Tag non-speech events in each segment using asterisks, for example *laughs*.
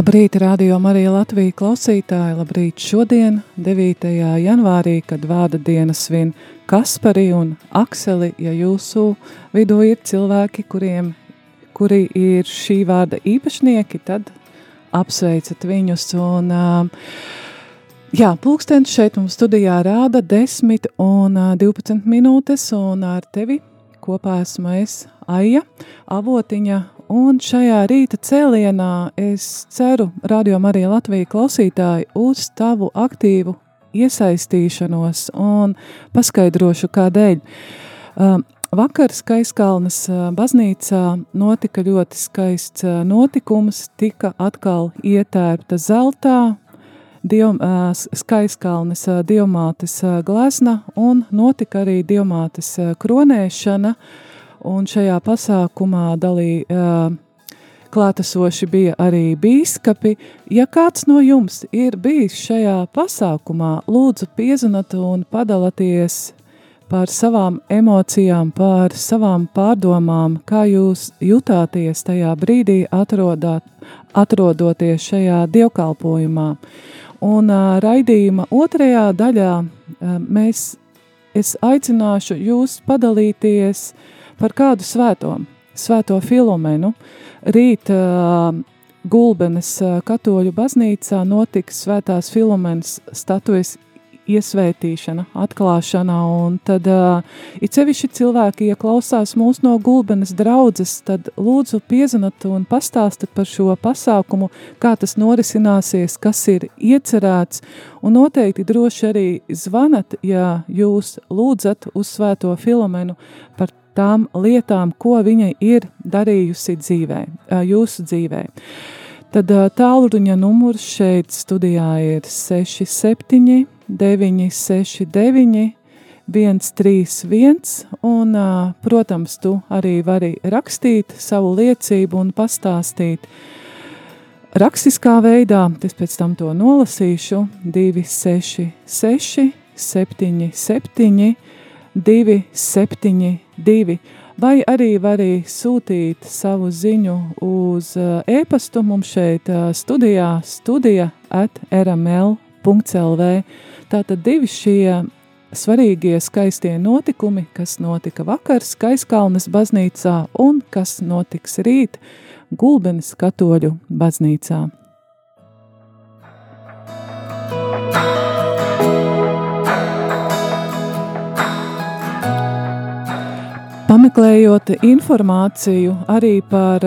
Labrīt, radio Marija Latvija klausītāji, labrīt šodien, 9. janvārī, kad vārda dienas svin Kaspari un Akseli, ja jūsu vidū ir cilvēki, kuriem, kuri ir šī vārda īpašnieki, tad apsveicat viņus. Un jā, pulkstens šeit mums studijā rāda 10 un 12 minūtes. Un ar tevi kopā esmu es, Aija, avotiņa Un šajā rīta cēlienā es ceru, Radio Marija Latvija klausītāji, uz tavu aktīvu iesaistīšanos un paskaidrošu, kādēļ. Um, vakar Skaiskalnas uh, baznīcā notika ļoti skaists uh, notikums, tika atkal ietērpta zeltā, Diev, uh, Skaiskalnes diamātes glezna un notika arī diamātes kronēšana, uh, un šajā pasākumā dalīja uh, klātesoši bija arī bīskapi. Ja kāds no jums ir bijis šajā pasākumā, lūdzu piezvanat un padalieties par savām emocijām, par savām pārdomām, kā jūs jutāties tajā brīdī, atrodāt, atrodoties šajā dievkalpojumā. Un uh, raidījuma otrajā daļā uh, mēs, es aicināšu jūs padalīties uh, par kādu svēto, svēto filomenu. Rīt uh, Gulbenes katoļu baznīcā notiks svētās filomenas statujas iesvētīšana, atklāšana, un tad uh, it sevišķi cilvēki, ja klausās mūs no gulbenes draudzes, tad lūdzu piezanat un pastāstat par šo pasākumu, kā tas norisināsies, kas ir iecerēts, un noteikti droši arī zvanat, ja jūs lūdzat uz svēto filomenu par tām lietām, ko viņa ir darījusi dzīvē, jūsu dzīvē. Tad tālruņa numurs šeit studijā ir 67 969 131, un, protams, tu arī vari rakstīt savu liecību un pastāstīt rakstiskā veidā, es pēc tam to nolasīšu, 266 77 272, vai arī vari sūtīt savu ziņu uz e-pastu mums šeit studijā, studija at rml.lv. Tātad divi šie svarīgie skaistie notikumi, kas notika vakar Skaiskalnes baznīcā un kas notiks rīt Gulbenes katoļu baznīcā. Pameklējot informāciju arī par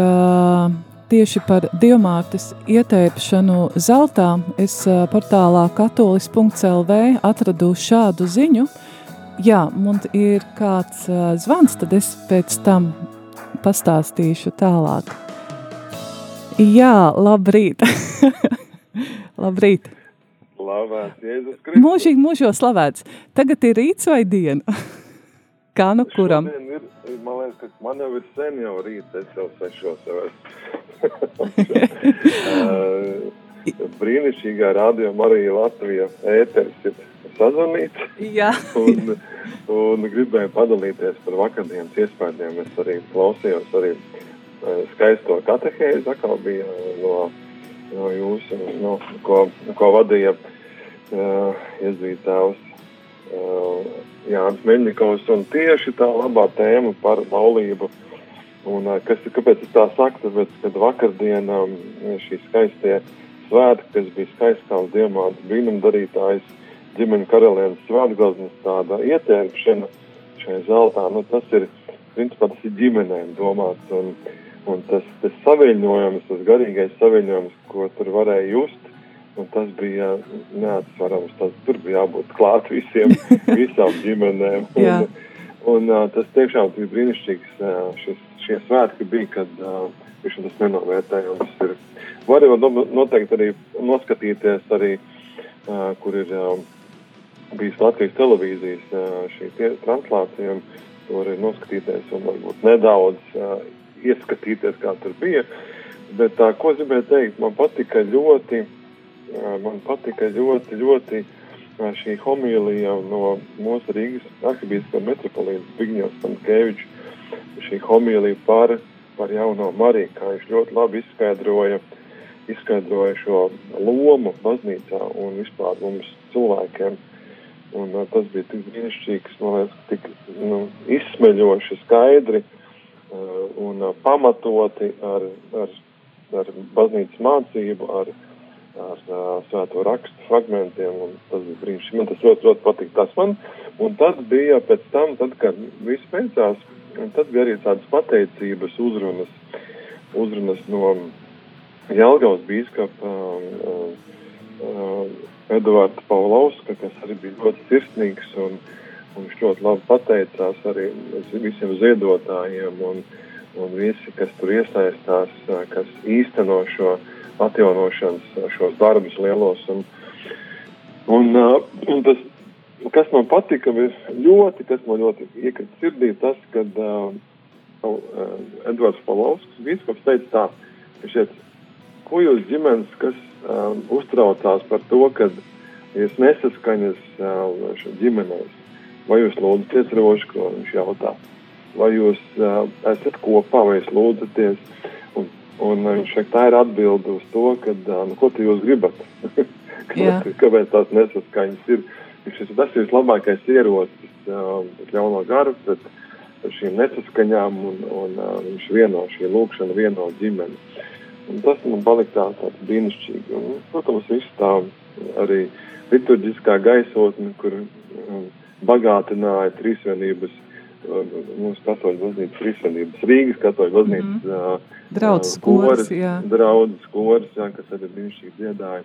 tieši par diamātes ietērpšanu zeltā, es portālā katolis.lv atradu šādu ziņu. Jā, man ir kāds zvans, tad es pēc tam pastāstīšu tālāk. Jā, labrīt! *laughs* labrīt! Slavēts Jēzus Kristus! Mūžīgi mūžos slavēts! Tagad ir rīts vai diena? *laughs* Kā nu kuram? Ir, man liekas, ka man jau ir sen jau rīts, es jau sešos jau esmu. *laughs* Brīnišķīgā radio Marija Latvija ēteris ir sazvanīts. Jā. un, un gribēju padalīties par vakardienas iespējām. Es arī klausījos arī skaisto katehēzi, atkal bija no, no jūsu, no, ko, ko vadīja uh, iezītājs uh, Jānis Meļņikovs, un tieši tā labā tēma par laulību. Un, kas, kāpēc es tā saku? Tāpēc, kad vakardien um, šī skaistie svētki, kas bija skaists kā diamāts brīnumdarītājs, ģimeņa karalienes svētgaznes tāda ietērpšana šai zeltā, nu tas ir, principā tas ir ģimenēm domāts. Un, un tas, tas saviņojums, tas garīgais saviņojums, ko tur varēja just, Un tas bija neatsverams. Tas, tur bija jābūt klāt visiem, *laughs* visām ģimenēm. Un, un, uh, tas tiešām bija brīnišķīgs. Šis, šie svētki bija, kad viņš tas nenovērtējums ir. Var jau noteikti arī noskatīties arī, kur ir bijis Latvijas televīzijas šī translācija. Tur ir noskatīties un varbūt nedaudz ieskatīties, kā tur bija. Bet ko es gribēju teikt, man patika ļoti man patika ļoti, ļoti šī homīlija no mūsu Rīgas arhibīskā metropolīta Zbigņevs Stankēvičs, šī homīlija par, par jauno Mariju, kā viņš ļoti labi izskaidroja, izskaidroja šo lomu baznīcā un vispār mums cilvēkiem. Un, uh, tas bija tik brīnišķīgs, man liekas, tik nu, izsmeļoši, skaidri uh, un uh, pamatoti ar, ar, ar baznīcas mācību, ar, ar uh, svēto rakstu fragmentiem, un tas bija brīnišķīgi. Man tas ļoti, ļoti patīk. Tas man, un tad bija pēc tam, tad, kad viss beidzās, tad bija arī tādas pateicības uzrunas, uzrunas no Jelgavas bīskapa uh, uh, Eduarda Paulauska, kas arī bija ļoti sirsnīgs, un, un viņš ļoti labi pateicās arī visiem ziedotājiem, un, un visi, kas tur iesaistās, kas īsteno šo uh, atjaunošanas šos darbus lielos. Un, un, un tas, kas man patika, ļoti, kas man ļoti iekrita sirdī, tas, kad uh, uh, Edvards Palovskis, bīskaps, teica tā, ka šeit, ko jūs ģimenes, kas uh, uztraucās par to, ka jūs nesaskaņas uh, ģimenēs, vai jūs lūdzaties rožu, ko viņš jautā, vai jūs uh, esat kopā, vai jūs lūdzaties, Un viņš saka, tā ir atbilde uz to, ka, nu, ko jūs gribat. *laughs* kāpēc, kāpēc tās nesaskaņas ir? Šis, tas ir vislabākais ierocis pret ļauno garu, pret šīm nesaskaņām, un, un viņš vieno šī lūkšana, vieno ģimeni. Un tas man palika tā, tāds brīnišķīgi. Un, protams, viss tā arī liturģiskā gaisotne, kur bagātināja trīsvienības mūsu katoļu baznīcas trīsvienības, Rīgas katoļu baznīcas mm -hmm. Draudzes koris, jā. Draudzes koris, jā, kas arī brīnišķīgi dziedāja.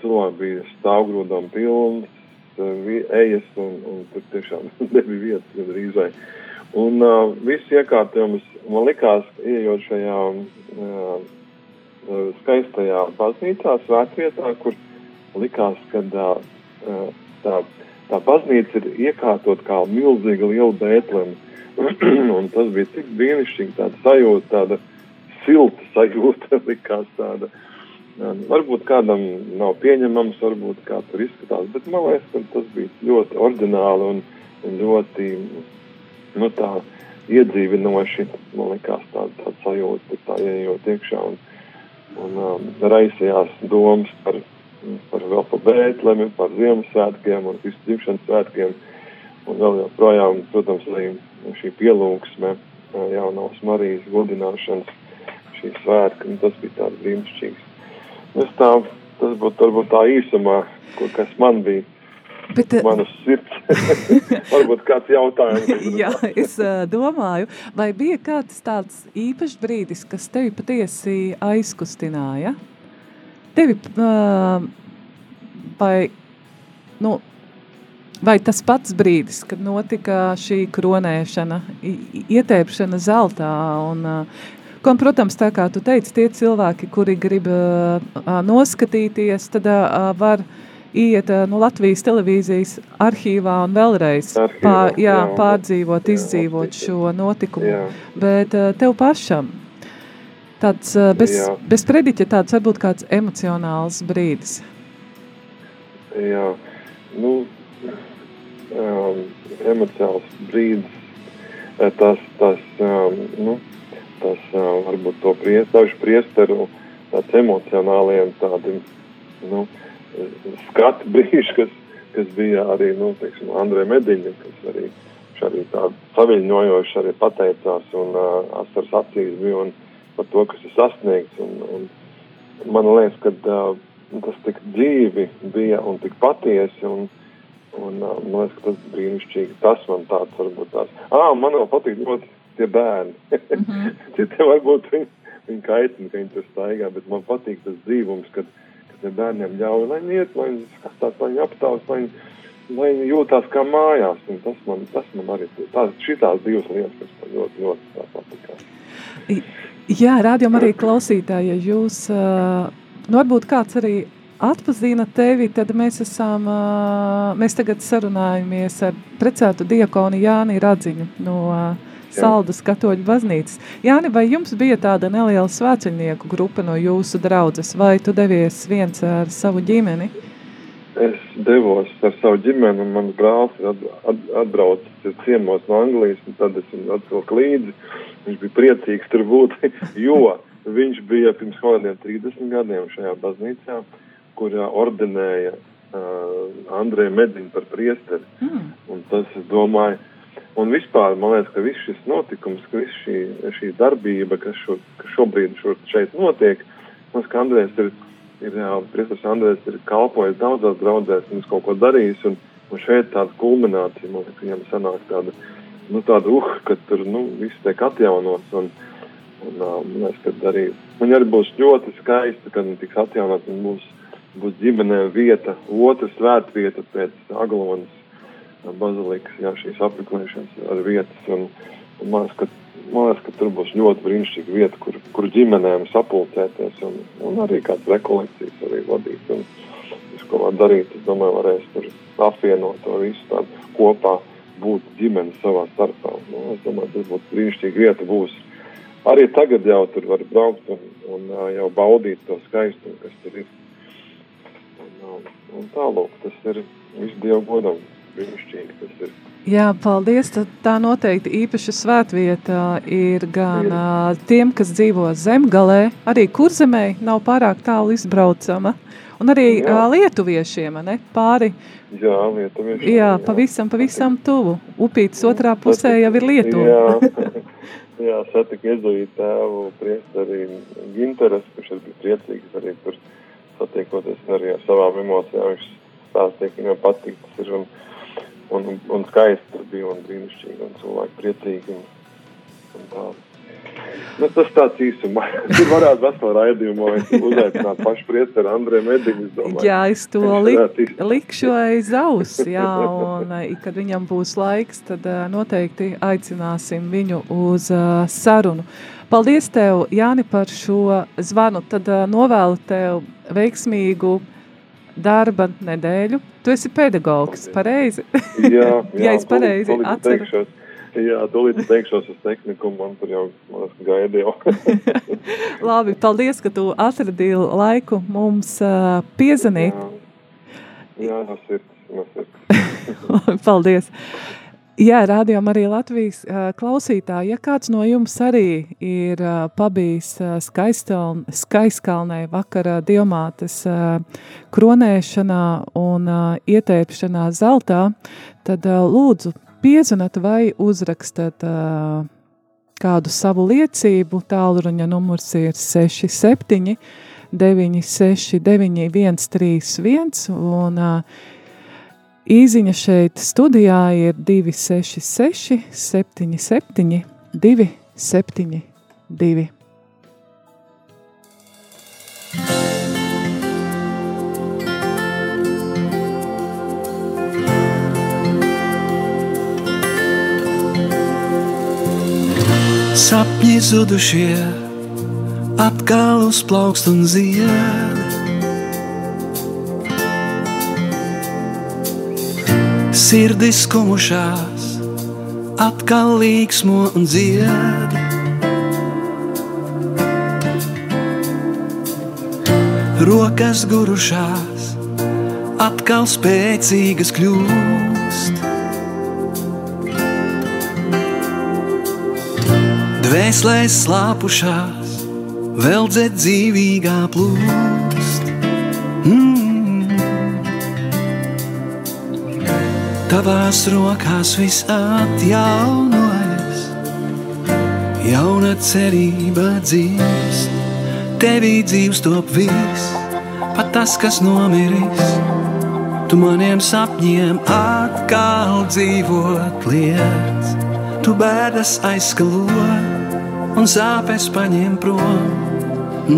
Cilvēki bija stāvgrūdām pilns, ejas, un, un tur tiešām *laughs* nebija vietas gandrīz vai. Un uh, viss iekārtojums, man likās, ieejot šajā uh, skaistajā baznīcā, svētvietā, kur likās, ka uh, tā tā baznīca ir iekārtot kā milzīga liela bētlema. *clears throat* un tas bija tik brīnišķīgi, tāda sajūta, tāda silta sajūta, *laughs* likās tāda. Varbūt kādam nav pieņemams, varbūt kā tur izskatās, bet man liekas, ka tas bija ļoti oriģināli un, un ļoti, nu tā, iedzīvinoši, man liekas, tāda, tāda sajūta, tā ieejot iekšā un, un um, raisījās domas par par vēl par Bētlemi, par Ziemassvētkiem un visu dzimšanas svētkiem. Un vēl joprojām, protams, arī šī pielūgsme jaunās Marijas godināšanas, šī svētka, un tas bija tāds brīnišķīgs. Es tā, tas būtu varbūt tā īsumā, ko, kas man bija. Bet, Manas sirds. *laughs* Varbūt kāds jautājums. *laughs* Jā, es domāju, vai bija kāds tāds īpašs brīdis, kas tevi patiesi aizkustināja? Tevi uh, vai, nu, vai tas pats brīdis, kad notika šī kronēšana, ietēpšana zeltā un Un, protams, tā kā tu teici, tie cilvēki, kuri grib uh, noskatīties, tad uh, var iet uh, nu, Latvijas televīzijas arhīvā un vēlreiz arhīvā, pār, jā, jā, pārdzīvot, jā, izdzīvot jā, šo notikumu. Jā. Bet uh, tev pašam tāds uh, bez, jā. bez prediķa tāds varbūt kāds emocionāls brīdis. Jā, nu, um, emocionāls brīdis, eh, tas, tas, um, nu, tas um, varbūt to priest, dažu priesteru tāds emocionāliem tādiem, nu, skatu *laughs* brīži, kas, kas bija arī, nu, teiksim, Andrē Mediņa, kas arī, arī tādu saviļņojoši arī pateicās un uh, asars acīs bija un par to, kas ir sasniegts un, un man liekas, ka uh, tas tik dzīvi bija un tik patiesi. Un, un, uh, man liekas, ka tas bija brīnišķīgi. Tas man tāds varbūt tās. Ah, man vēl patīk ļoti tie bērni. *laughs* Mm -hmm. tie varbūt viņi, viņi kaitina, ka viņi tur staigā, bet man patīk tas dzīvums, kad, kad ka bērniem ļauj, lai viņi iet, lai viņi skatās, lai viņi aptaus, lai viņi, lai viņi jūtās kā mājās. Un tas man, tas man arī tās, šitās divas lietas, kas man ļoti, ļoti patikās. Jā, rādījumā arī klausītāji, ja jūs, nu varbūt kāds arī atpazina tevi, tad mēs esam, mēs tagad sarunājamies ar precētu diakoni Jāni Radziņu no Saldas katoļu baznīcas. Jāni, vai jums bija tāda neliela svēceļnieku grupa no jūsu draudzes, vai tu devies viens ar savu ģimeni? Es devos ar savu ģimeni, un mans brālis ir at, at, atbraucis ciemos no Anglijas, un tad es viņu atvilku līdzi. Viņš bija priecīgs tur būt, *laughs* jo viņš bija pirms kaut kādiem 30 gadiem šajā baznīcā, kurā ordinēja uh, Andrēju Mediņu par priesteri. Mm. Un tas, es domāju, Un vispār man liekas, ka viss šis notikums, ka viss šī, šī darbība, kas, šo, kas šobrīd šur, šeit notiek, mums kā Andrēs ir, ir Priestars Andrēs ir kalpojis daudzās draudzēs, mums kaut ko darījis, un, un šeit tāda kulminācija, man liekas, viņam sanāk tāda, nu tāda, uh, ka tur, nu, viss tiek atjaunots, un, un man liekas, ka arī, man arī būs ļoti skaisti, kad viņi tiks atjaunot, un būs, būs ģimenē vieta, otra svētvieta pēc Aglonas bazilikas, jā, šīs apmeklēšanas ar vietas. Un, un man, liekas, ka, man liekas, ka tur būs ļoti brīnišķīga vieta, kur, kur ģimenēm sapulcēties un, un arī kādas rekolekcijas arī vadīt. Un, ko var darīt, es domāju, varēs tur apvienot to visu tādu kopā, būt ģimene savā starpā. Nu, es domāju, tas būtu brīnišķīga vieta būs. Arī tagad jau tur var braukt un, un jau baudīt to skaistumu, kas tur ir. Un, un tālūk, tas ir visu Dievu godam brīnišķīgi tas ir. Jā, paldies. Tad tā noteikti īpaša svētvieta ir gan uh, tiem, kas dzīvo zemgalē, arī kurzemē nav pārāk tālu izbraucama, un arī jā. lietuviešiem, ne, pāri. Jā, lietuviešiem. Jā, pavisam, pavisam tuvu. Upītas otrā pusē jau ir Lietuva. Jā, *laughs* jā satika iezuīt tēvu priestari Ginteres, kurš ir priecīgs arī tur satiekoties arī ar savām emocijām. Viņš stāstīja, ka viņam patīk tas ir. Un, un, un skaisti tur bija un brīnišķīgi un cilvēki priecīgi. Un, un tā. Nu, tas tāds īsumā. *laughs* Tur varētu veselu raidījumu uzaicināt pašu priesteru Andrēju Mediņu. Jā, es to lik, likšu aiz aus, jā, un kad viņam būs laiks, tad noteikti aicināsim viņu uz uh, sarunu. Paldies tev, Jāni, par šo zvanu. Tad uh, novēlu tev veiksmīgu darba nedēļu. Tu esi pedagogs, pareizi? Jā, *laughs* jā, ja es pareizi atceru. Jā, tūlīt teikšos uz tehniku, man tur jau gaida jau. *laughs* Labi, paldies, ka tu atradīji laiku mums uh, piezanīt. Jā, no sirds, no sirds. *laughs* paldies. Jā, rādījām arī Latvijas uh, klausītāji. Ja kāds no jums arī ir uh, pabijis uh, skaiskalnē vakara diamātes kronēšanā un ietēpšanā zeltā, tad lūdzu piezvanat vai uzrakstat uh, kādu savu liecību. Tālruņa numurs ir 67 969 131 un uh, Īziņa šeit studijā ir 266, 77, 272. Sapņi zudušie, atkal uzplaukst un zied. sirdis kumušās, atkal līksmo un dzied. Rokas gurušās, atkal spēcīgas kļūst. Dvēselēs slāpušās, vēl dzed dzīvīgā plūst. Mm. Tavās rokās viss atjaunojas, jauna cerība dzīves, tevī dzīves top viss, pat tas, kas nomiris. Tu maniem sapņiem atkal dzīvot liec, tu bēdas aizskalo un sāpes paņem prom.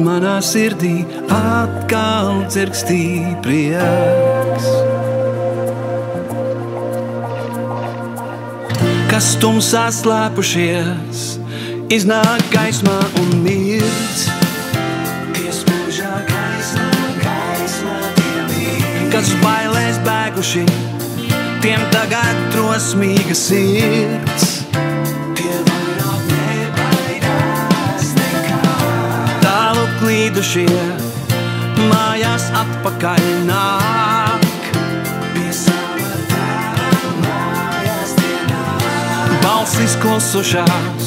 manā sirdī atkal dzirkstī prieks. Kas tumsā slēpušies, iznāk gaismā un mirdz. Kas bailēs bēguši, tiem tagad drosmīga sirds. Tālu klīdušie, mājās atpakaļ nāk. Balsis klusušās,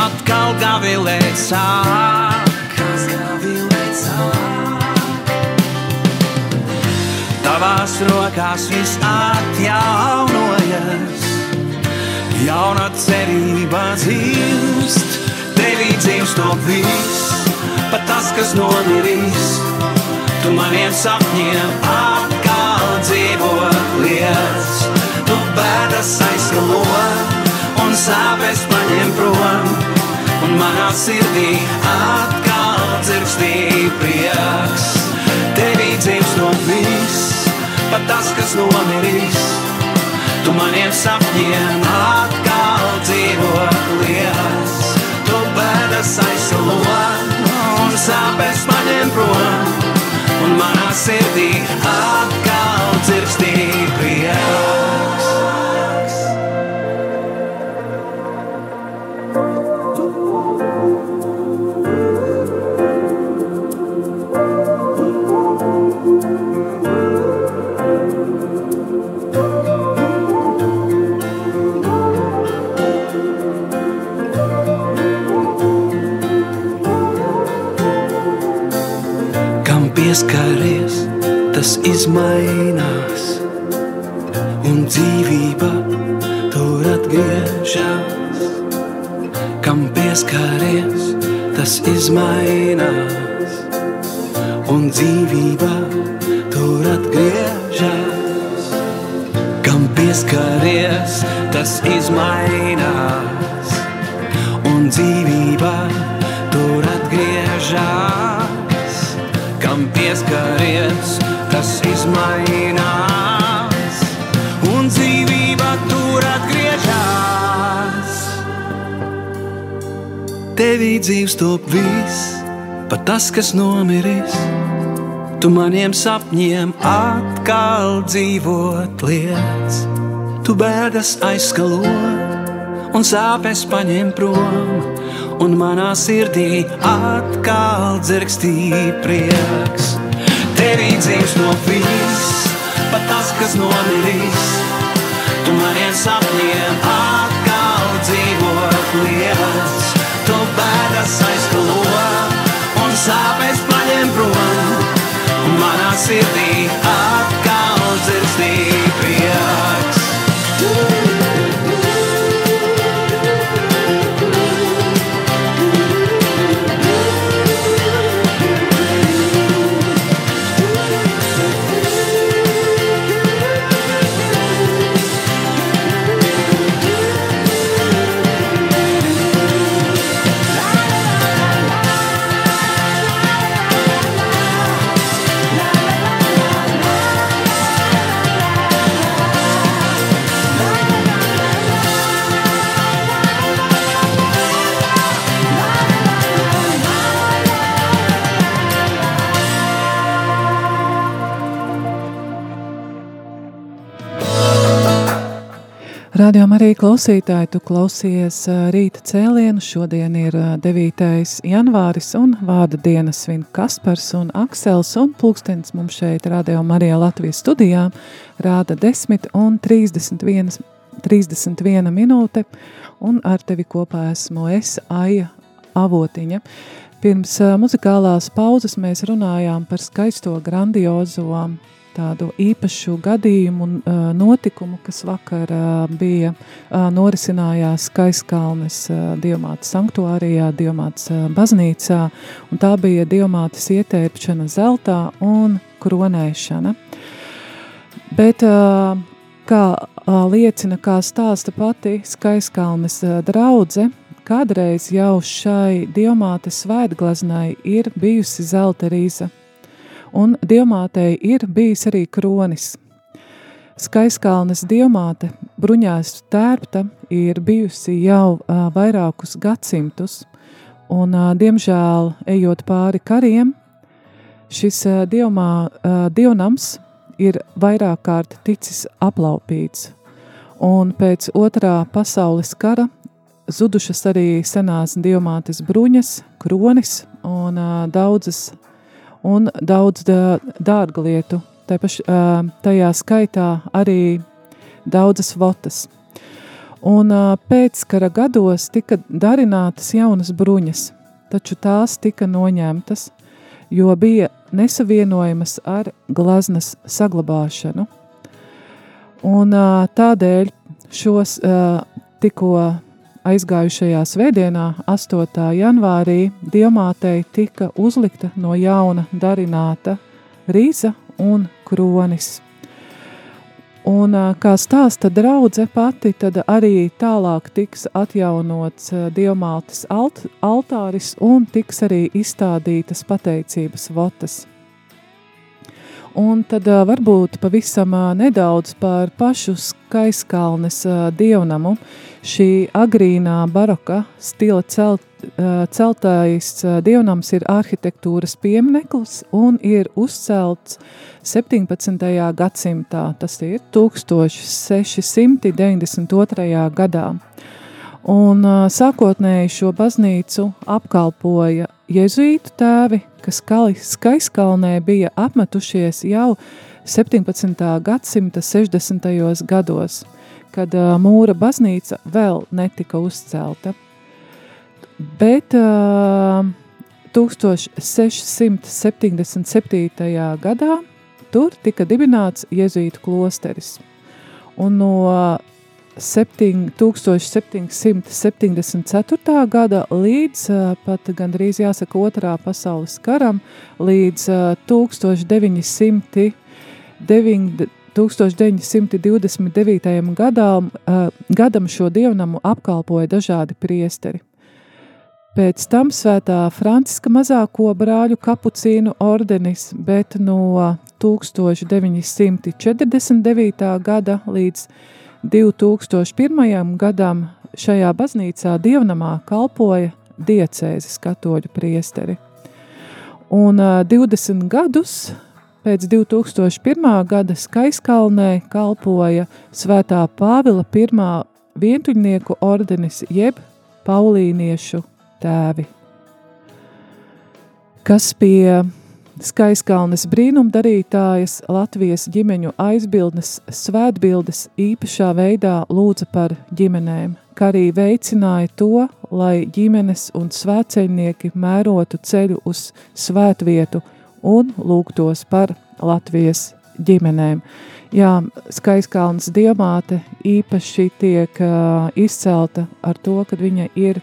atkal gavilēt sāk? Tavās rokās viss atjaunojas, jauna cerība dzimst, tevī dzimst to viss, pat tas, kas nomirīs. Tu maniem sapņiem atkal dzīvot liec, tu bēdas aizskalo un sāpes paņem prom, un manā sirdī atkal dzirkstī prieks. Tevī dzīvs no viss, pat tas, kas nomirīs. Tu maniem sapņiem atkal dzīvot liels. Tu bēdas aizsalo un sāpes paņem prom, un manā sirdī atkal dzirkstī prieks. Izmainās, un dzīvība tur atgriežas. Kam pieskaries, tas izmainās, dzīves top viss, pat tas, kas nomiris. Tu maniem sapņiem atkal dzīvot liec, tu bēdas aizskalo un sāpes paņem prom, un manā sirdī atkal dzirkstī prieks. Tevī dzīves no viss, pat tas, kas nomirīs, tu maniem sapņiem atkal dzīvot liec, tu bēdas aizskalo un sāpes paņem prom, manā sirdī atkal dzirkstī Radio arī klausītāji, tu klausies rīta cēlienu. Šodien ir ā, 9. janvāris un vārda dienas svin Kaspars un Aksels un pulkstenis mums šeit Radio Marijā Latvijas studijā rāda 10 un 31, 31 minūte un ar tevi kopā esmu es, Aija Avotiņa. Pirms muzikālās pauzes mēs runājām par skaisto grandiozo tādu īpašu gadījumu un uh, notikumu, kas vakar uh, bija uh, norisinājās Skaiskalnes uh, Dievmātes sanktuārijā, Dievmātes uh, baznīcā, un tā bija Dievmātes ietērpšana zeltā un kronēšana. Bet, uh, kā uh, liecina, kā stāsta pati Skaiskalnes uh, draudze, kādreiz jau šai diamātes svētglaznai ir bijusi zelta rīza, un diamātei ir bijis arī kronis. Skaiskalnes diamāte, bruņās tērpta, ir bijusi jau uh, vairākus gadsimtus, un, uh, diemžēl, ejot pāri kariem, šis uh, diamā, uh, dievnams ir vairāk kārt ticis aplaupīts, un pēc otrā pasaules kara zudušas arī senās diamātes bruņas, kronis un uh, daudzas un daudz dārga lietu. Paš, uh, tajā skaitā arī daudzas votas. Un pēckara gados tika darinātas jaunas bruņas, taču tās tika noņemtas, jo bija nesavienojamas ar glaznas saglabāšanu. Un tādēļ šos tikko aizgājušajā svētdienā, 8. janvārī, Diemātei tika uzlikta no jauna darināta rīza un kronis. Un, kā stāsta draudze pati, tad arī tālāk tiks atjaunots Diemātes alt, altāris un tiks arī izstādītas pateicības votas. Un tad varbūt pavisam nedaudz par pašu Skaiskalnes dievnamu. Šī agrīnā baroka stila celt, celtais dievnams ir arhitektūras piemineklis un ir uzcelts 17. gadsimtā, tas ir 1692. gadā. Un sākotnēji šo baznīcu apkalpoja jezuītu tēvi, kas Skaiskalnē bija apmetušies jau 17. gadsimta 60. gados, kad uh, mūra baznīca vēl netika uzcelta. Bet uh, 1677. gadā tur tika dibināts jezuītu klosteris. Un no 1774. gada līdz pat gandrīz jāsaka otrā pasaules karam, līdz 1909, 1929. gadām, gadam šo dievnamu apkalpoja dažādi priesteri. Pēc tam svētā Franciska mazāko brāļu kapucīnu ordenis, bet no 1949. gada līdz 2001. gadam šajā baznīcā dievnamā kalpoja diecēzes katoļu priesteri. Un 20 gadus pēc 2001. gada Skaiskalnē kalpoja svētā Pāvila pirmā vientuļnieku ordenis jeb paulīniešu tēvi, kas pie Skaiskalnes brīnumdarītājas Latvijas ģimeņu aizbildnes svētbildes īpašā veidā lūdza par ģimenēm, kā arī veicināja to, lai ģimenes un svētceļnieki mērotu ceļu uz svētvietu un lūgtos par Latvijas ģimenēm. Jā, Skaiskalnes diamāte īpaši tiek uh, izcelta ar to, ka viņa ir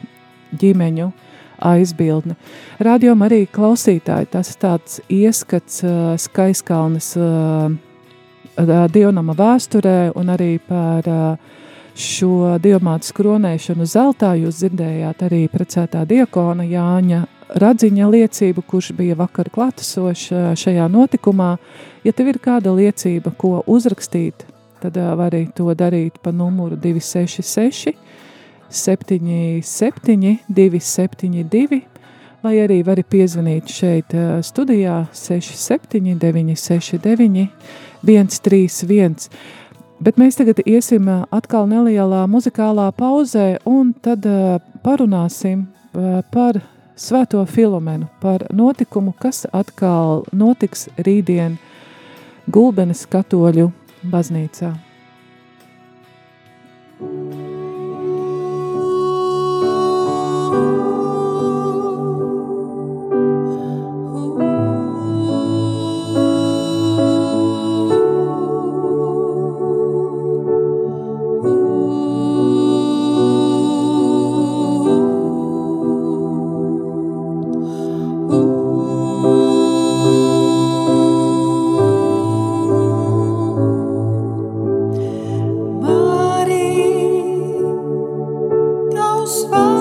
ģimeņu aizbildne. Radio arī klausītāji, tas ir tāds ieskats uh, Skaiskalnes uh, dievnama vēsturē un arī par uh, šo dievmātes kronēšanu zeltā. Jūs dzirdējāt arī precētā diakona Jāņa Radziņa liecību, kurš bija vakar klātesošs šajā notikumā. Ja tev ir kāda liecība, ko uzrakstīt, tad vari to darīt pa numuru 266 77, 272, vai arī vari piezvanīt šeit studijā 679, 669, 131. Bet mēs tagad iesim atkal nelielā muzikālā pauzē, un tad parunāsim par Svēto Filomenu, par notikumu, kas atkal notiks rītdien Gulbenes katoļu baznīcā. thank you Oh.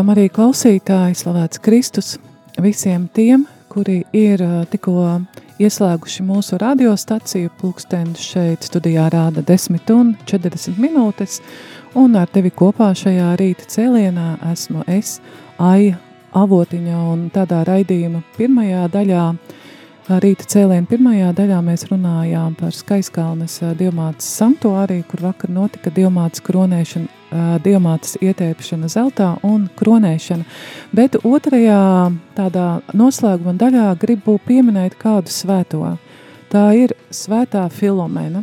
Radio arī klausītāji, slavēts Kristus visiem tiem, kuri ir tikko ieslēguši mūsu radiostaciju. Pulkstenis šeit studijā rāda 10 un 40 minūtes, un ar tevi kopā šajā rīta cēlienā esmu es, Aija Avotiņa, un tādā raidījuma pirmajā daļā Rīta cēlienu pirmajā daļā mēs runājām par Skaiskalnes diamātas sanktuāriju, kur vakar notika diamātas kronēšana, diamātas ietēpšana zeltā un kronēšana. Bet otrajā tādā noslēguma daļā gribu pieminēt kādu svēto. Tā ir svētā Filomena.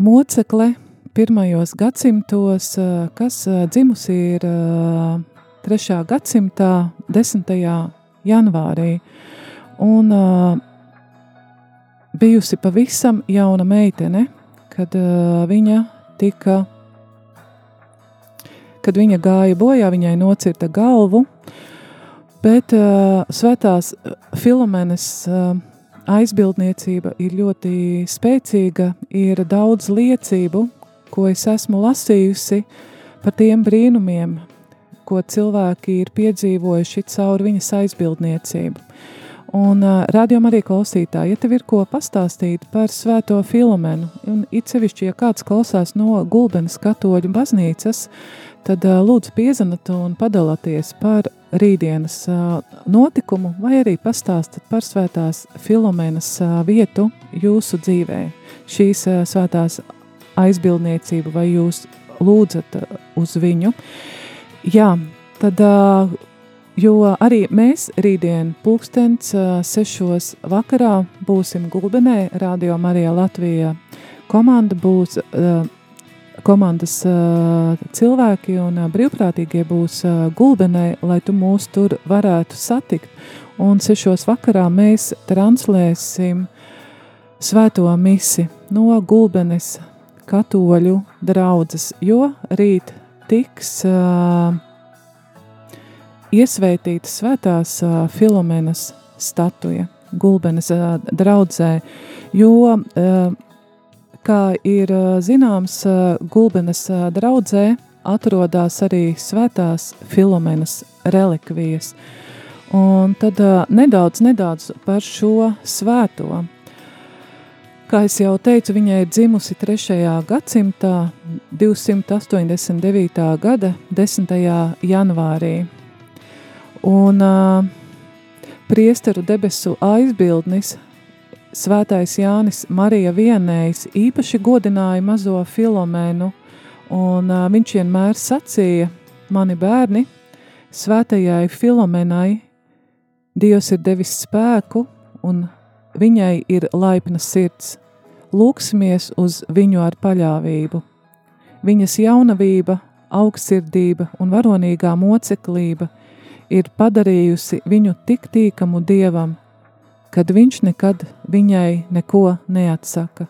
Mocekle pirmajos gadsimtos, kas dzimusi ir 3. gadsimtā 10. janvārī un bijusi pavisam jauna meitene, kad viņa tika, kad viņa gāja bojā, viņai nocirta galvu, bet uh, svētās Filomenes uh, aizbildniecība ir ļoti spēcīga, ir daudz liecību, ko es esmu lasījusi par tiem brīnumiem, ko cilvēki ir piedzīvojuši caur viņas aizbildniecību. Un uh, rādījumā arī klausītāji, ja tev ir ko pastāstīt par svēto filomenu, un it sevišķi, ja kāds klausās no Gulbenes katoļu baznīcas, tad uh, lūdzu piezanat un padalāties par rītdienas uh, notikumu, vai arī pastāstat par svētās filomenas uh, vietu jūsu dzīvē, šīs uh, svētās aizbildniecību, vai jūs lūdzat uh, uz viņu. Jā, tad uh, Jo arī mēs rītdien pulkstens sešos vakarā būsim Gulbenē, Radio Marija Latvija komanda būs, komandas cilvēki un brīvprātīgie būs Gulbenē, lai tu mūs tur varētu satikt. Un sešos vakarā mēs translēsim svēto misi no Gulbenes katoļu draudzes, jo rīt tiks uh, iesvētīta svētās uh, Filomenas statuja Gulbenes uh, draudzē, jo, uh, kā ir zināms, Gulbenes draudzē atrodas arī svētās Filomenas relikvijas. Un tad nedaudz, nedaudz par šo svēto. Kā jau teicu, viņai ir dzimusi 3. gadsimtā, 289. gada 10. janvārī. Un uh, priesteru debesu aizbildnis, svētais Jānis Marija vienējs, īpaši godināja mazo filomēnu, un uh, viņš vienmēr sacīja, mani bērni, svētajai filomenai, Dievs ir devis spēku, un viņai ir laipna sirds. Lūksimies uz viņu ar paļāvību. Viņas jaunavība, augstsirdība un varonīgā moceklība – ir padarījusi viņu tik tīkamu dievam, kad viņš nekad viņai neko neatsaka,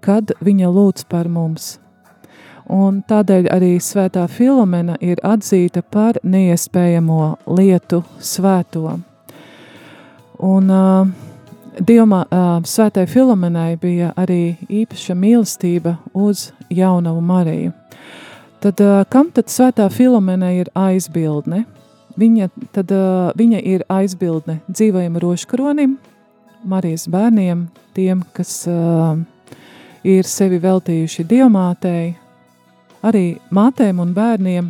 kad viņa lūdz par mums. Un tādēļ arī svētā Filomena ir atzīta par neiespējamo lietu svēto. Un uh, Dievmā, uh, svētai Filomenai bija arī īpaša mīlestība uz jaunavu Mariju. Tad, uh, kam tad svētā Filomena ir aizbildne? Viņa, tad, viņa ir aizbildne dzīvajam roškronim, Marijas bērniem, tiem, kas ir sevi veltījuši diamātei, arī mātēm un bērniem.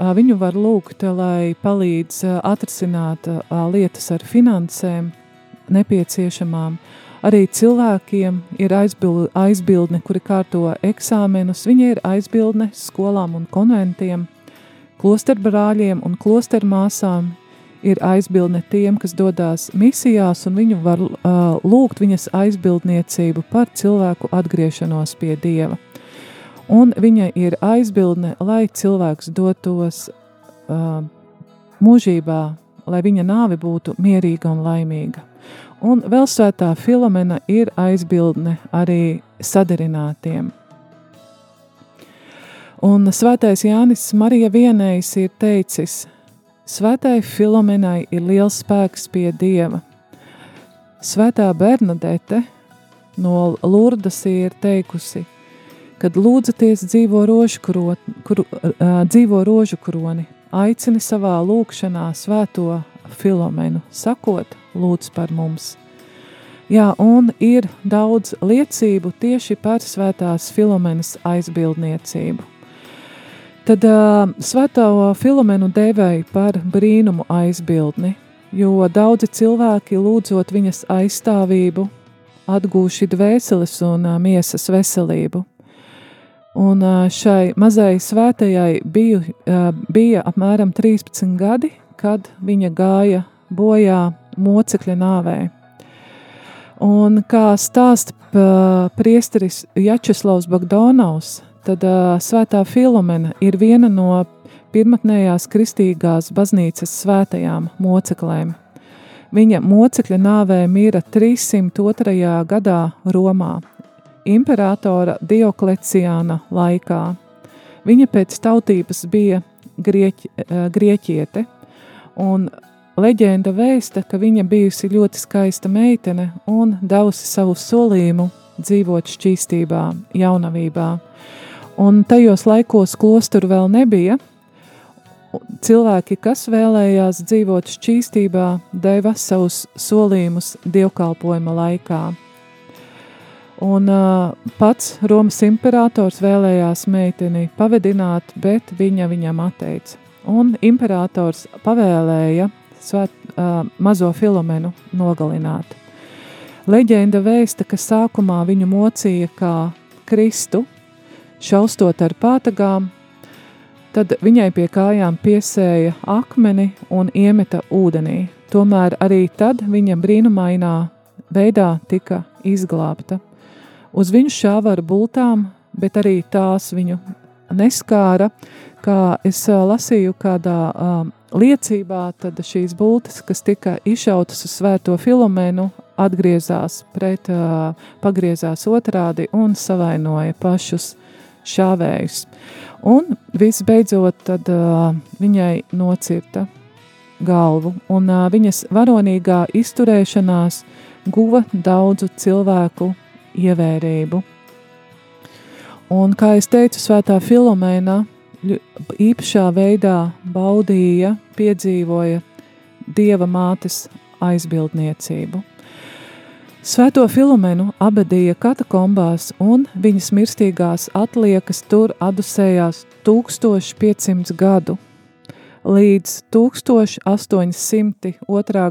Viņu var lūgt, lai palīdz atrisināt lietas ar finansēm nepieciešamām. Arī cilvēkiem ir aizbild, aizbildne, kuri kārto eksāmenus. Viņa ir aizbildne skolām un konventiem – Klosterbrāļiem un klostermāsām ir aizbildne tiem, kas dodas misijās, un viņu var uh, lūgt viņas aizbildniecību par cilvēku atgriešanos pie Dieva. Un viņa ir aizbildne, lai cilvēks dotos uh, mūžībā, lai viņa nāve būtu mierīga un laimīga. Un vēl svētā Filomena ir aizbildne arī sadarinātiem. Un svētais Jānis Marija vienējs ir teicis, Svētai Filomenai ir liels spēks pie Dieva. Svētā Bernadete no Lurdas ir teikusi, kad lūdzaties dzīvo rožu, kro, kru, uh, dzīvo rožu kroni, aicini savā lūkšanā svēto filomenu, sakot, lūdz par mums. Jā, un ir daudz liecību tieši par svētās filomenas aizbildniecību. Tad uh, svēto filomenu devēja par brīnumu aizbildni, jo daudzi cilvēki lūdzot viņas aizstāvību, atgūši dvēseles un uh, miesas veselību. Un šai mazai svētajai biju, bija apmēram 13 gadi, kad viņa gāja bojā mocekļa nāvē. Un kā stāsta priesteris Jačeslavs Bagdonaus, tad svētā Filomena ir viena no pirmatnējās kristīgās baznīcas svētajām moceklēm. Viņa mocekļa nāvē mira 302. gadā Romā, imperatora Diokleciāna laikā. Viņa pēc tautības bija grieķ, grieķiete, un leģenda vēsta, ka viņa bijusi ļoti skaista meitene un devusi savu solījumu dzīvot šķīstībā, jaunavībā. Un tajos laikos klosturu vēl nebija. Cilvēki, kas vēlējās dzīvot šķīstībā, deva savus solījumus dievkalpojuma laikā. Un uh, pats Romas imperators vēlējās meiteni pavedināt, bet viņa viņam atteica. Un imperators pavēlēja svēt, uh, mazo filomenu nogalināt. Leģenda vēsta, ka sākumā viņu mocīja kā Kristu, šaustot ar pātagām, tad viņai pie kājām piesēja akmeni un iemeta ūdenī. Tomēr arī tad viņa brīnumainā veidā tika izglābta. Uz viņu šāva ar bultām, bet arī tās viņu neskāra. Kā es lasīju kādā um, liecībā, tad šīs bultas, kas tika izšautas uz svēto filomēnu, atgriezās pret, uh, pagriezās otrādi un savainoja pašus šāvējus. Un visbeidzot, tad uh, viņai nocirta galvu, un uh, viņas varonīgā izturēšanās guva daudzu cilvēku ievērību. Un, kā es teicu, Svētā Filomēna īpašā veidā baudīja, piedzīvoja Dieva mātes aizbildniecību. Svēto Filomenu abadīja katakombās, un viņas mirstīgās atliekas tur adusējās 1500 gadu līdz 1802.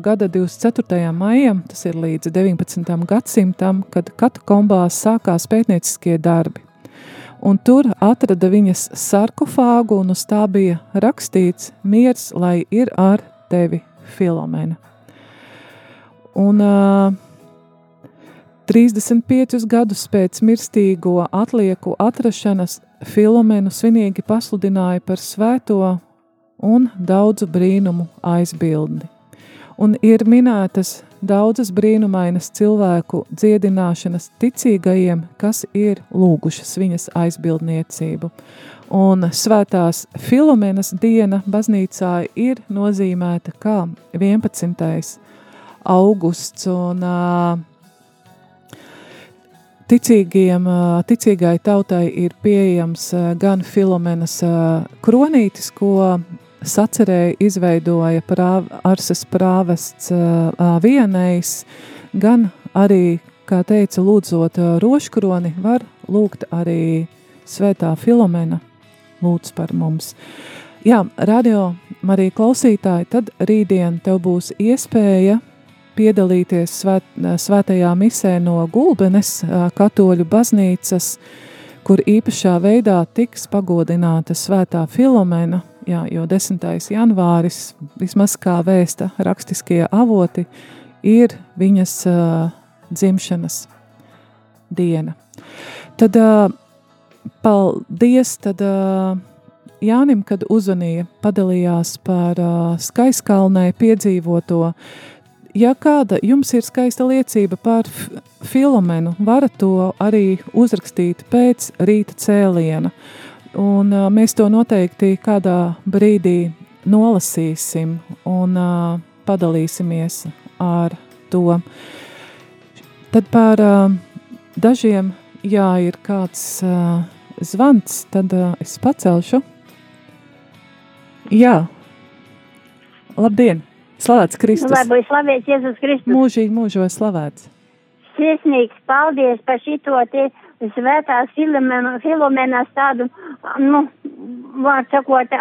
gada 24. maijam, tas ir līdz 19. gadsimtam, kad katakombās sākās pētnieciskie darbi. Un tur atrada viņas sarkofāgu, un uz tā bija rakstīts: Miers, lai ir ar tevi, Filomena. Un uh, 35 gadus pēc mirstīgo atlieku atrašanas Filomenu svinīgi pasludināja par svēto un daudzu brīnumu aizbildni. Un ir minētas daudzas brīnumainas cilvēku dziedināšanas ticīgajiem, kas ir lūgušas viņas aizbildniecību. Un svētās Filomenas diena baznīcā ir nozīmēta kā 11. augusts un uh, ticīgiem, ticīgai tautai ir pieejams gan Filomenas kronītis, ko sacerēja, izveidoja prāv, Arsas prāvests vienais, gan arī, kā teica, lūdzot roškroni, var lūgt arī svētā Filomena lūdz par mums. Jā, radio Marija klausītāji, tad rītdien tev būs iespēja piedalīties svēt, svētajā misē no Gulbenes katoļu baznīcas, kur īpašā veidā tiks pagodināta svētā Filomena, jā, jo 10. janvāris, vismaz kā vēsta rakstiskie avoti, ir viņas uh, dzimšanas diena. Tad uh, paldies tad, uh, Jānim, kad uzvanīja, padalījās par uh, skaiskalnē piedzīvoto. Ja kāda jums ir skaista liecība par filomenu, varat to arī uzrakstīt pēc rīta cēliena. Un, uh, mēs to noteikti kādā brīdī nolasīsim un uh, padalīsimies ar to. Tad par uh, dažiem, jā, ir kāds uh, zvans, tad uh, es pacelšu. Jā. Labdien! Slavēts Kristus! Lai būtu slavēts Jēzus Kristus! Mūžīgi mūžos slavēts! Sirsnīgs paldies par šito te svētās Filomenas tādu, nu, vārds sakot,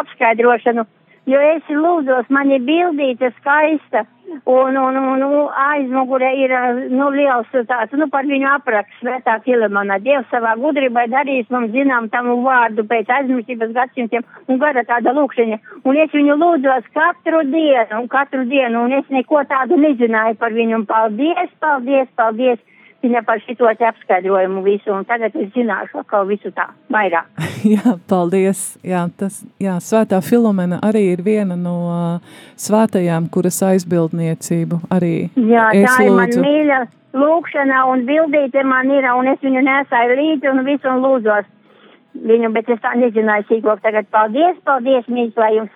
apskaidrošanu. Jo es lūdzos, man ir bildīte skaista, un, un, un, un aizmugurē ir, nu, liels tāds, nu, par viņu apraksts svētā Filemona. Dievs savā gudrībā darīs mums zinām tam vārdu pēc aizmirstības gadsimtiem un gara tāda lūkšana. Un es viņu lūdzos katru dienu, un katru dienu, un es neko tādu nezināju par viņu. Un paldies, paldies, paldies! Viņa par šito apskaidrojumu visu, un tagad es zināšu atkal visu tā vairāk. *laughs* jā, paldies. Jā, tas, jā, svētā Filomena arī ir viena no uh, svētajām, kuras aizbildniecību arī Jā, es tā ir man lūdzu. mīļa lūkšana, un bildīte man ir, un es viņu nesāju līdzi un visu un lūdzos viņu, bet es tā nezināju sīkāk. Tagad paldies, paldies, mīļš, lai jums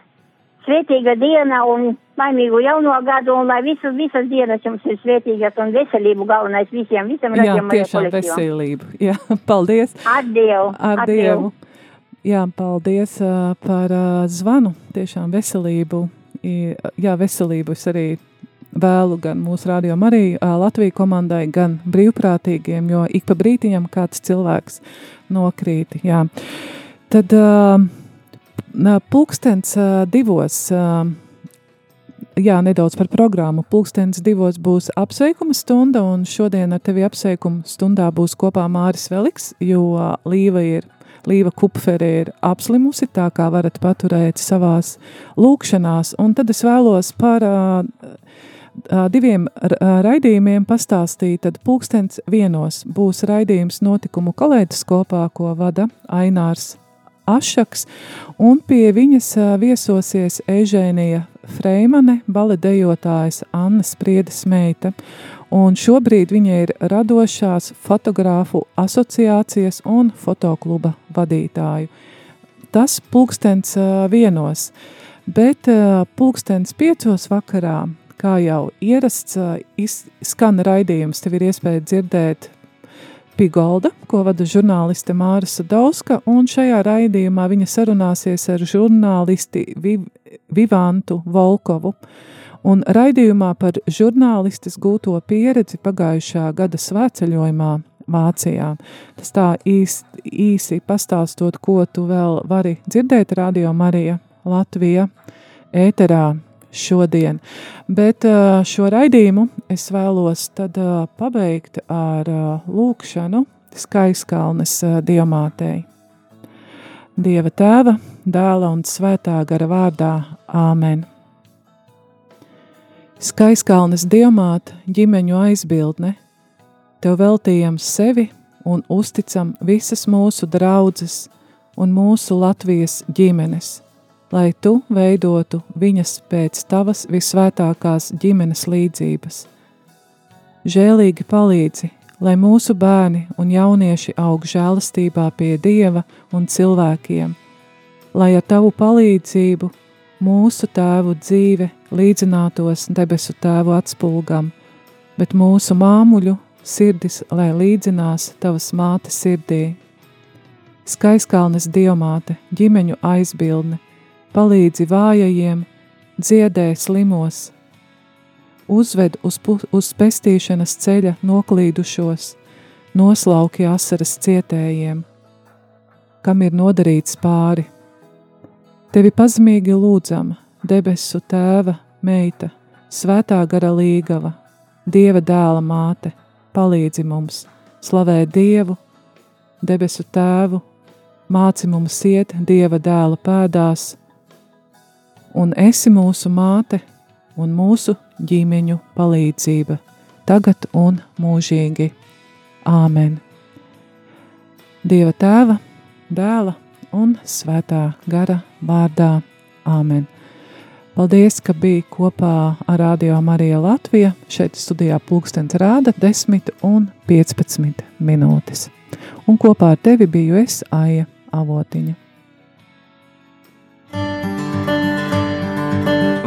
svētīga diena un laimīgu jauno gadu, un lai visas, visas dienas jums ir svētīgas un veselību galvenais visiem, visam Jā, radījumam. tiešām veselību. *laughs* Jā, paldies. Ar Dievu. Ar Dievu. Jā, paldies uh, par uh, zvanu. Tiešām veselību. Jā, veselību es arī vēlu gan mūsu arī uh, Latviju komandai, gan brīvprātīgiem, jo ik pa brītiņam kāds cilvēks nokrīt. Jā. Tad uh, pulkstens uh, divos. Uh, jā, nedaudz par programmu. Pulkstenis divos būs apsveikuma stunda, un šodien ar tevi apsveikuma stundā būs kopā Māris Veliks, jo Līva ir. Līva Kupfere ir apslimusi, tā kā varat paturēt savās lūkšanās. Un tad es vēlos par uh, diviem raidījumiem pastāstīt. Tad pulkstens vienos būs raidījums notikumu kaleidoskopā, ko vada Ainārs Ašaks, un pie viņas viesosies Ežēnija Freimane, baledejotājs Anna Spriedes meita, un šobrīd viņa ir radošās fotogrāfu asociācijas un fotokluba vadītāju. Tas pulkstens vienos, bet pulkstens piecos vakarā, kā jau ierasts, skan raidījums, tev ir iespēja dzirdēt Pigolda, ko vada žurnāliste Māra Sadauska, un šajā raidījumā viņa sarunāsies ar žurnālisti Viv Vivantu Volkovu. Un raidījumā par žurnālistes gūto pieredzi pagājušā gada svētceļojumā Vācijā. Tas tā īsti, īsi pastāstot, ko tu vēl vari dzirdēt Radio Marija Latvija ēterā šodien. Bet šo raidījumu es vēlos tad pabeigt ar lūkšanu Skaiskalnes diamātei. Dieva tēva, dēla un svētā gara vārdā Āmen. Skaiskalnes diamāta ģimeņu aizbildne, tev veltījam sevi un uzticam visas mūsu draudzes un mūsu Latvijas ģimenes, lai tu veidotu viņas pēc tavas visvētākās ģimenes līdzības. Žēlīgi palīdzi, lai mūsu bērni un jaunieši aug žēlastībā pie Dieva un cilvēkiem, lai ar tavu palīdzību mūsu tēvu dzīve līdzinātos debesu tēvu atspulgam, bet mūsu māmuļu sirdis, lai līdzinās tavas mātes sirdī. Skaiskalnes diamāte, ģimeņu aizbildne, palīdzi vājajiem, dziedē slimos, uzved uz, uz pestīšanas ceļa noklīdušos, noslauki asaras cietējiem, kam ir nodarīts pāri. Tevi pazemīgi lūdzam, debesu tēva, meita, svētā gara līgava, dieva dēla māte, palīdzi mums, slavē Dievu, debesu tēvu, māci mums iet dieva dēla pēdās, un esi mūsu māte un mūsu ģimeņu palīdzība, tagad un mūžīgi. Āmen! Dieva tēva, dēla un svētā gara vārdā. Āmen! Paldies, ka biji kopā ar Radio Mariju Latviju. Šeit studijā pulkstenis rāda 10 un 15 minūtes. Un kopā ar tevi biju es, Aija Avotiņa.